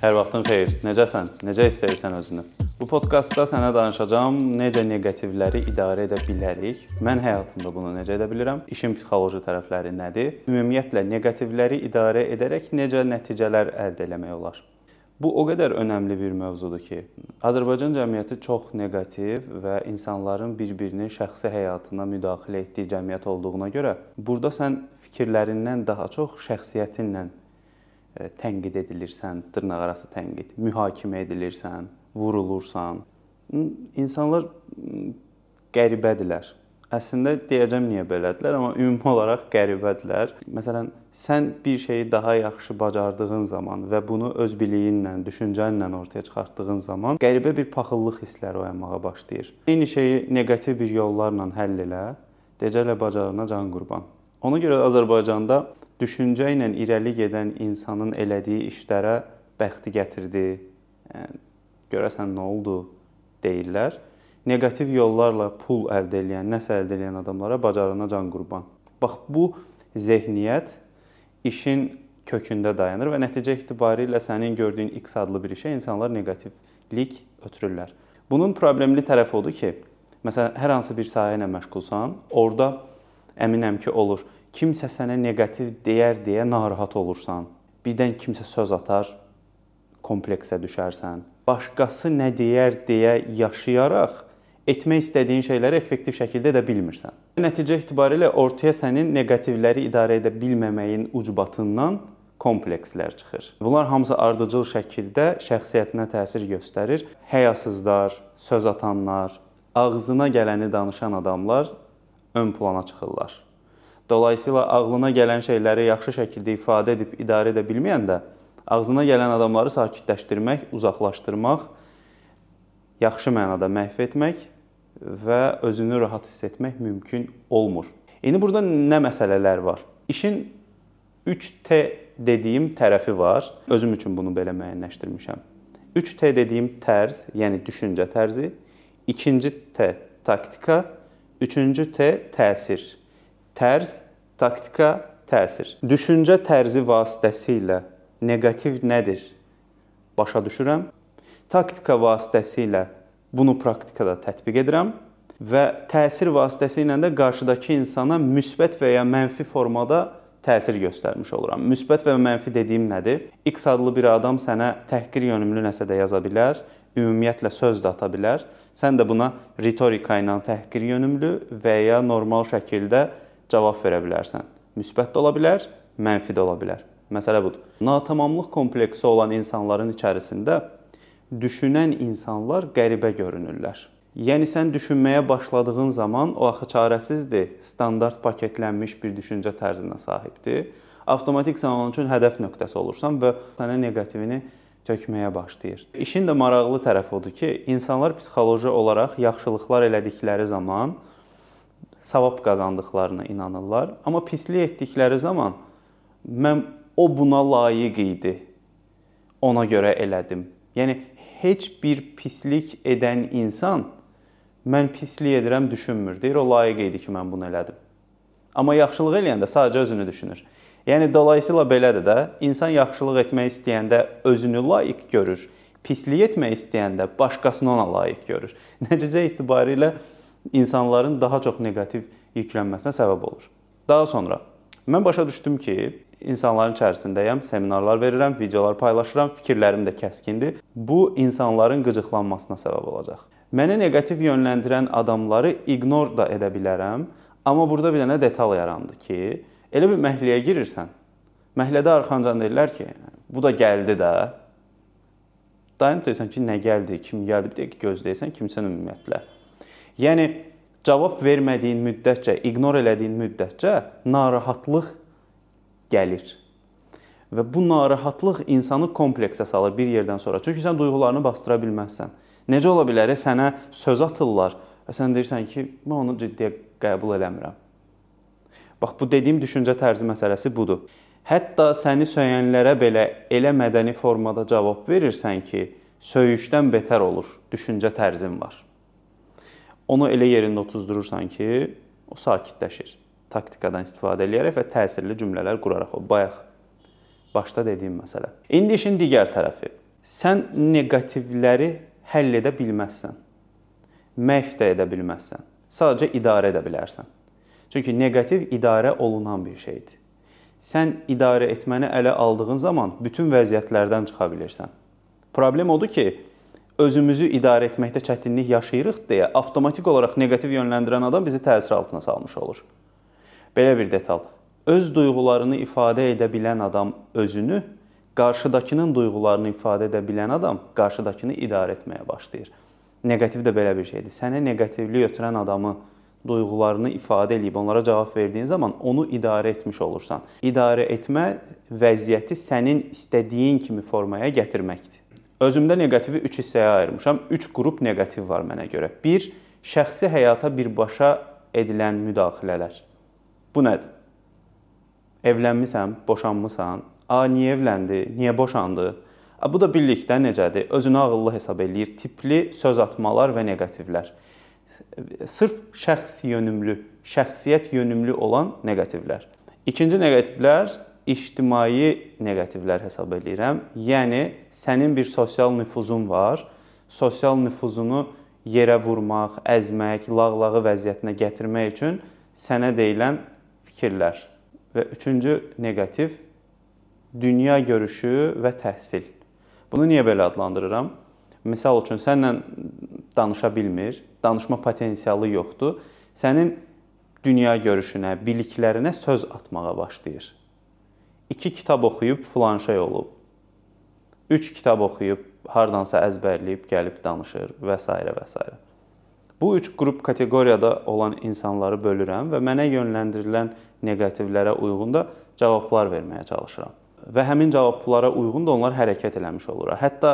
Hər vaxtın xeyir. Necəsən? Necə hiss edirsən özünü? Bu podkastda sənə danışacağam necə neqativləri idarə edə bilərik. Mən həyatımda bunu necə edə bilirəm? İşin psixoloji tərəfləri nədir? Ümumiyyətlə neqativləri idarə edərək necə nəticələr əldə etmək olar? Bu o qədər önəmli bir mövzudur ki, Azərbaycan cəmiyyəti çox neqativ və insanların bir-birinin şəxsi həyatına müdaxilə etdiyi cəmiyyət olduğuna görə, burada sən fikirlərindən daha çox şəxsiyyətinlə tənqid edilirsən, dırnaqarası tənqid, mühakimə edilirsən, vurulursan. İnsanlar qəribədirlər. Əslində deyəcəm niyə belədirlər, amma ümumi olaraq qəribədirlər. Məsələn, sən bir şeyi daha yaxşı bacardığın zaman və bunu öz biliyinlə, düşüncənlə ortaya çıxartdığın zaman qəribə bir paxıllıq hissləri oyanmağa başlayır. Eyni şeyi neqativ bir yollarla həll elə, decələ bacarana can qurban. Ona görə Azərbaycanda düşüncə ilə irəli gedən insanın elədiyi işlərə bəxti gətirdi. Yəni görəsən nə oldu deyirlər. Neqativ yollarla pul əldə edən, nəsə əldə edən adamlara bacarana can qurban. Bax bu zehniyyət işin kökündə dayanır və nəticə etibarilə sənin gördüyün X adlı bir işə insanlar neqativlik ötürürlər. Bunun problemli tərəfi odur ki, məsələn, hər hansı bir sahə ilə məşğulsan, orada əminəm ki, olur kimsə sənə neqativ deyər deyə narahat olursan. Birdən kimsə söz atar, kompleksə düşərsən. Başqası nə deyər deyə yaşayaraq etmək istədiyin şeyləri effektiv şəkildə edə bilmirsən. Nəticə etibarilə ortaya sənin neqativləri idarə edə bilməməyin ucbatından komplekslər çıxır. Bunlar hamısı ardıcıl şəkildə şəxsiyyətinə təsir göstərir. Həyasızlar, söz atanlar, ağzına gələni danışan adamlar ön plana çıxırlar. Dolayısıyla ağlına gələn şeyləri yaxşı şəkildə ifadə edib idarə edə bilməyəndə ağzına gələn adamları sakitləşdirmək, uzaqlaşdırmaq, yaxşı mənada məhv etmək və özünü rahat hiss etmək mümkün olmur. İndi burada nə məsələlər var? İşin 3T dediyim tərəfi var. Özüm üçün bunu belə müəyyənləşdirmişəm. 3T dediyim tərz, yəni düşüncə tərzi, ikinci T taktika, üçüncü T təsir tərz, taktika, təsir. Düşüncə tərzi vasitəsilə neqativ nədir? Başa düşürəm. Taktika vasitəsilə bunu praktikada tətbiq edirəm və təsir vasitəsilə də qarşıdakı insana müsbət və ya mənfi formada təsir göstərmiş oluram. Müsbət və mənfi dediyim nədir? X adlı bir adam sənə təhqir yönümlü nəsə də yaza bilər, ümumiyyətlə söz də ata bilər. Sən də buna ritorika ilə təhqir yönümlü və ya normal şəkildə cavab verə bilərsən. Müsbət də ola bilər, mənfi də ola bilər. Məsələ budur. Natamamlıq kompleksi olan insanların içərisində düşünən insanlar qəribə görünürlər. Yəni sən düşünməyə başladığın zaman o axı çarəsizdir, standart paketlənmiş bir düşüncə tərzinə sahibdir. Avtomatik sən onun üçün hədəf nöqtəsi olursan və sənə neqativini tökməyə başlayır. İşin də maraqlı tərəfi odur ki, insanlar psixoloji olaraq yaxşılıqlar elədikləri zaman savab qazandıqlarına inanırlar. Amma pislik etdikləri zaman mən o buna layiq idi. Ona görə elədim. Yəni heç bir pislik edən insan mən pislik edirəm düşünmür. Deyir o layiq idi ki, mən bunu elədim. Amma yaxşılıq eləyəndə sadəcə özünü düşünür. Yəni dolayısıyla belədir də, insan yaxşılıq etmək istəyəndə özünü layiq görür. Pislik etmək istəyəndə başqasını ona layiq görür. Nəticə etibarilə insanların daha çox neqativ yüklənməsinə səbəb olur. Daha sonra mən başa düşdüm ki, insanların içərisindəyəm, seminarlar verirəm, videolar paylaşıram, fikirlərim də kəskindir. Bu insanların qıcıqlanmasına səbəb olacaq. Məni neqativ yönləndirən adamları ignor da edə bilərəm, amma burada bir dənə detal yarandı ki, elə bir məhliyə girirsən. Məhlədə arxancan deyirlər ki, bu da gəldi də. Dayanıb deyirsən ki, nə gəldi, kim gəldi, bir dəqiqə gözləyirsən, kimsən ümumiyyətlə. Yəni cavab vermədiyin müddətcə, ignor elədiyin müddətcə narahatlıq gəlir. Və bu narahatlıq insanı kompleksə salır bir yerdən sonra. Çünki sən duyğularını bastıra bilməzsən. Necə ola bilər? Sənə söz atırlar və sən deyirsən ki, mən onu ciddiyə qəbul eləmirəm. Bax bu dediyim düşüncə tərzi məsələsi budur. Hətta səni söyənlərə belə elə mədəni formada cavab verirsən ki, söyüşdən betər olur. Düşüncə tərzin var. Onu elə yerində otuzdurursan ki, o sakitləşir. Taktikadan istifadə edərək və təsirli cümlələr quraraq o bayaq başda dediyim məsələ. İndi işin digər tərəfi. sən neqativləri həll edə bilməzsən. Məhv də edə bilməzsən. Sadəcə idarə edə bilərsən. Çünki neqativ idarə olunan bir şeydir. Sən idarə etməni ələ aldığın zaman bütün vəziyyətlərdən çıxa bilirsən. Problem odur ki, özümüzü idarə etməkdə çətinlik yaşayırıq deyə avtomatik olaraq neqativ yönləndirən adam bizi təsir altına salmış olur. Belə bir detal. Öz duyğularını ifadə edə bilən adam özünü, qarşıdakının duyğularını ifadə edə bilən adam qarşıdakını idarə etməyə başlayır. Neqativ də belə bir şeydir. Sənə neqativlik ötürən adamı duyğularını ifadə edib onlara cavab verdiyin zaman onu idarə etmiş olursan. İdarə etmə vəziyyəti sənin istədiyin kimi formaya gətirməkdir. Özümdə neqativi 3 hissəyə ayırmışam. 3 qrup neqativ var mənə görə. 1. Şəxsi həyata birbaşa edilən müdaxilələr. Bu nədir? Evlənmisən, boşanmısan? A, niyə evləndi? Niyə boşandı? A, bu da birlikdə necədir? Özünü ağıllı hesab eləyir. Tipli söz atmalar və neqativlər. Sırf şəxs yönümlü, şəxsiyyət yönümlü olan neqativlər. İkinci neqativlər ictimai neqativlər hesab edirəm. Yəni sənin bir sosial nüfuzun var. Sosial nüfuzunu yerə vurmaq, əzmək, lağlağı vəziyyətinə gətirmək üçün sənə deyilən fikirlər. Və üçüncü neqativ dünya görüşü və təhsil. Bunu niyə belə adlandırıram? Məsəl üçün sənlə danışa bilmir, danışma potensialı yoxdur. Sənin dünya görüşünə, biliklərinə söz atmağa başlayır. 2 kitab oxuyub filan şey olub. 3 kitab oxuyub hardansa əzbərləyib gəlib danışır və s. və s. Bu üç qrup kateqoriyada olan insanları bölürəm və mənə yönləndirilən neqativlərə uyğun da cavablar verməyə çalışıram. Və həmin cavablara uyğun da onlar hərəkət eləmiş olur. Hətta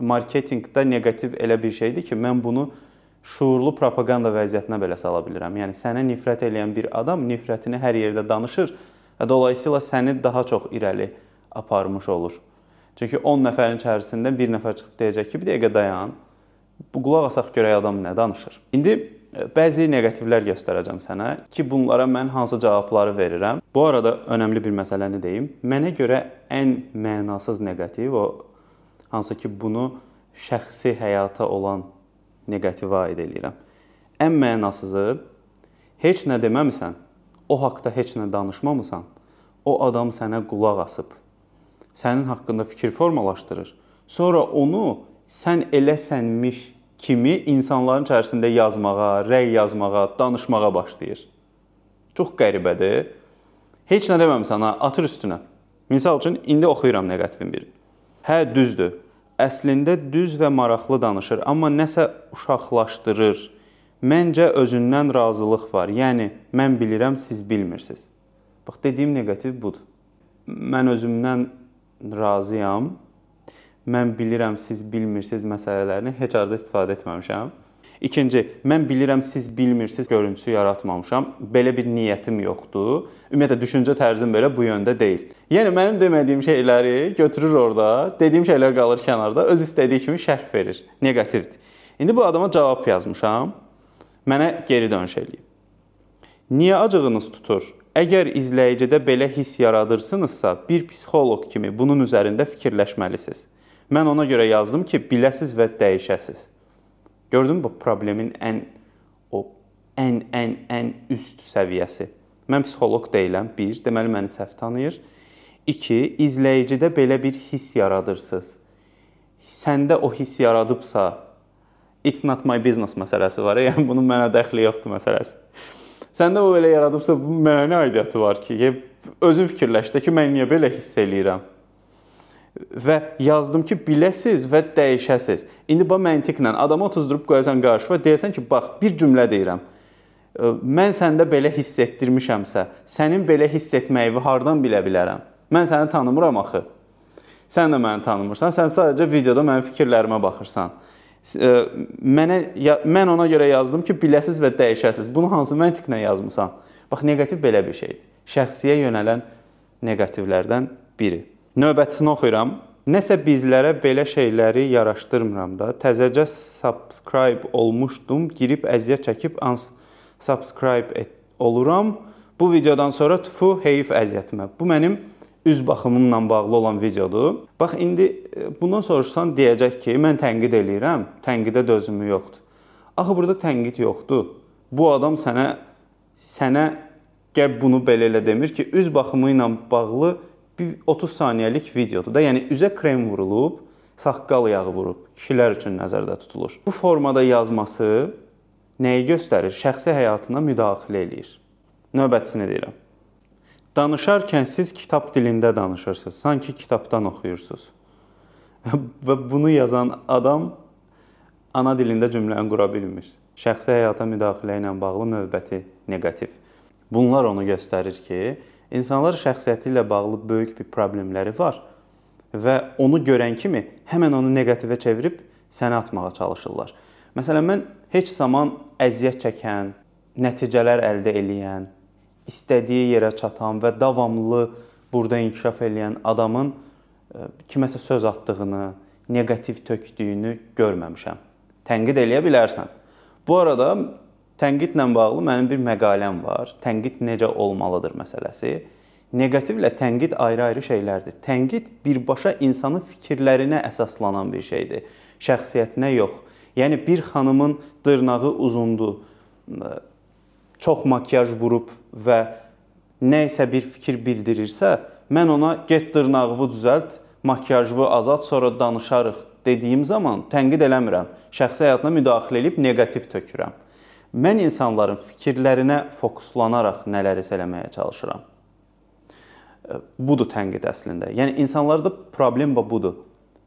marketinqdə neqativ elə bir şeydir ki, mən bunu şuurlu propaganda vəziyyətinə belə sala bilirəm. Yəni sənə nifrət edən bir adam nifrətini hər yerdə danışır və dolayısıyla səni daha çox irəli aparmış olur. Çünki 10 nəfərin içərisindən bir nəfər çıxıb deyəcək ki, bir dəqiqə dayan. Bu qulaq asaq görək adam nə danışır. İndi e, bəzi neqativlər göstərəcəm sənə ki, bunlara mən hansı cavabları verirəm. Bu arada önəmli bir məsələni deyim. Mənə görə ən mənasız neqativ o hansı ki, bunu şəxsi həyata olan neqativə aid eləyirəm. Ən mənasızı heç nə deməmisən o haqqda heç nə danışmamısan, o adam sənə qulaq asıb, sənin haqqında fikir formalaşdırır. Sonra onu sən eləsənmiş kimi insanların içərisində yazmağa, rəy yazmağa, danışmağa başlayır. Çox qəribədir. Heç nə deməmisən ha, atır üstünə. Məsəl üçün indi oxuyuram neqativin birini. Hə, düzdür. Əslində düz və maraqlı danışır, amma nəsə uşaqlaşdırır Məncə özündən razılıq var. Yəni mən bilirəm, siz bilmirsiniz. Bax dediyim neqativ budur. Mən özümdən razıyam. Mən bilirəm, siz bilmirsiniz məsələlərini heç arada istifadə etməmişəm. İkinci, mən bilirəm siz bilmirsiniz görüntüsü yaratmamışam. Belə bir niyyətim yoxdur. Ümumiyyətlə düşüncə tərzim belə bu yöndə deyil. Yəni mənim demədiyim şeyləri götürür orada, dediyim şeylər qalır kənarda, öz istədiyi kimi şərh verir. Neqativdir. İndi bu adama cavab yazmışam mənə geri dönüş eləyib. Niyə acığınız tutur? Əgər izləyicidə belə hiss yaradırsınızsa, bir psixoloq kimi bunun üzərində fikirləşməlisiniz. Mən ona görə yazdım ki, biləsiz və dəyişəsiz. Gördün bu problemin ən o ən ən ən üst səviyyəsi. Mən psixoloq deyiləm. 1. Deməli məni səhv tanıyır. 2. İzləyicidə belə bir hiss yaradırsınız. Səndə o hiss yaradıbsa, it's not my business məsələsi var. Yəni bunun mənə dəxli yoxdur məsələsi. Səndə o belə yaradıbsa bu mənə nə aidiyyəti var ki? Özün fikirləş də ki, mən niyə belə hiss eləyirəm? Və yazdım ki, biləsiz və dəyişəsiz. İndi bu məntiqlə adamı otuzdurub qoyasan qarşıma, deyəsən ki, bax, bir cümlə deyirəm. Mən səndə belə hiss etdirmişəmsə, sənin belə hiss etməyini hardan bilə bilərəm? Mən səni tanımıram axı. Sən də məni tanımırsan. Sən sadəcə videoda mənim fikirlərimə baxırsan mənə ya, mən ona görə yazdım ki, biləsiz və dəyişəsiz. Bunu hansı məntiqlə yazmısan? Bax, neqativ belə bir şeydir. Şəxsiyə yönələn neqativlərdən biri. Növbətisini oxuyuram. Nəsə bizlərə belə şeyləri yaraşdırmıram da. Təzəcə subscribe olmuşdum, girib əziyyət çəkib unsubscribe oluram. Bu videodan sonra tfu heyf əziyyətimə. Bu mənim üz baxımımla bağlı olan videodur. Bax indi e, bundan soruşsan deyəcək ki, mən tənqid eləyirəm, tənqidə dözümü yoxdur. Axı burada tənqid yoxdur. Bu adam sənə sənə gəl bunu belə elə demir ki, üz baxımı ilə bağlı bir 30 saniyəlik videodur da. Yəni üzə krem vurulub, saqqal yağı vurub. Kişilər üçün nəzərdə tutulur. Bu formada yazması nəyi göstərir? Şəxsi həyatına müdaxilə eləyir. Növbətisini deyirəm. Danışarkən siz kitab dilində danışırsınız, sanki kitabdan oxuyursunuz. Və bunu yazan adam ana dilində cümləni qura bilmir. Şəxsi həyata müdaxilə ilə bağlı növbəti neqativ. Bunlar onu göstərir ki, insanlar şəxsiyyəti ilə bağlı böyük bir problemləri var və onu görən kimi həmin onu neqativə çevirib sənə atmağa çalışırlar. Məsələn, mən heç zaman əziyyət çəkən, nəticələr əldə edən, istədiyi yerə çatan və davamlı burada inkişaf edən adamın e, kiməsə söz atdığını, neqativ tökdüyünü görməmişəm. Tənqid eləyə bilərsən. Bu arada Tənqidlə bağlı mənim bir məqaləm var. Tənqid necə olmalıdır məsələsi. Neqativlə tənqid ayrı-ayrı şeylərdir. Tənqid birbaşa insanın fikirlərinə əsaslanan bir şeydir, şəxsiyyətinə yox. Yəni bir xanımın dırnağı uzundur, çox makiyaj vurub və nə isə bir fikir bildirirsə, mən ona get dırnağını düzəlt, makiyajını azalt, sonra danışarıq dediyim zaman tənqid eləmirəm. Şəxsi həyatına müdaxilə edib neqativ tökürəm. Mən insanların fikirlərinə fokuslanaraq nələrsə eləməyə çalışıram. Budur tənqid əslində. Yəni insanlarda problem budur.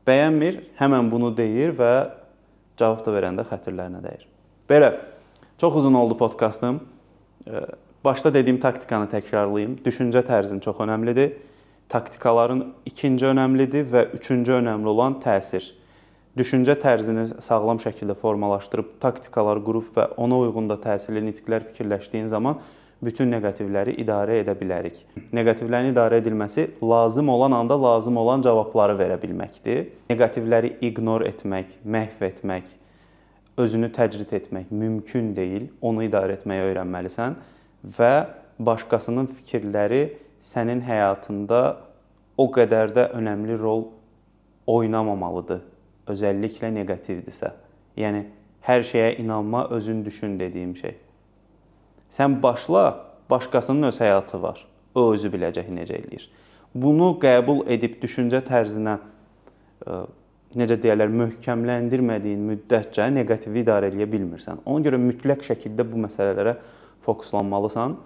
Bəyənmir, həmin bunu deyir və cavab da verəndə xətirlərinə dəyir. Belə çox uzun oldu podkastım. Başda dediyim taktikanı təkrarlayım. Düşüncə tərzin çox əhəmilidir. Taktikaların ikinci əhəmilidir və üçüncü əhəmili olan təsir düşüncə tərzini sağlam şəkildə formalaşdırıb, taktikalar qurub və ona uyğun da təsirli nitqlər fikirləşdiyin zaman bütün neqativləri idarə edə bilərik. Neqativlərin idarə edilməsi lazım olan anda lazım olan cavabları verə bilməkdir. Neqativləri ignor etmək, məhv etmək, özünü təcrid etmək mümkün deyil. Onu idarə etməyi öyrənməlisən və başqasının fikirləri sənin həyatında o qədər də önəmli rol oynamamalıdır özəlliklə neqativdirsə, yəni hər şeyə inanma, özün düşün dediyim şey. Sən başla, başqasının öz həyatı var. O özü biləcək necə eləyir. Bunu qəbul edib düşüncə tərzinə necə deyirlər, möhkəmləndirmədiyin müddətcə neqativi idarə edə bilmirsən. Ona görə mütləq şəkildə bu məsələlərə fokuslanmalısan.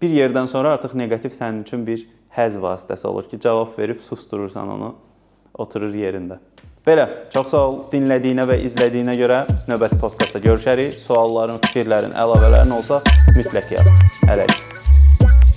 Bir yerdən sonra artıq neqativ sənin üçün bir həzz vasitəsi olur ki, cavab verib susdurursan onu, oturur yerində. Belə, çox sağ ol dinlədiyinə və izlədiyinə görə növbəti podkastda görüşərik. Sualların, fikirlərin, əlavələrin olsa mütləq yaz. Hələlik.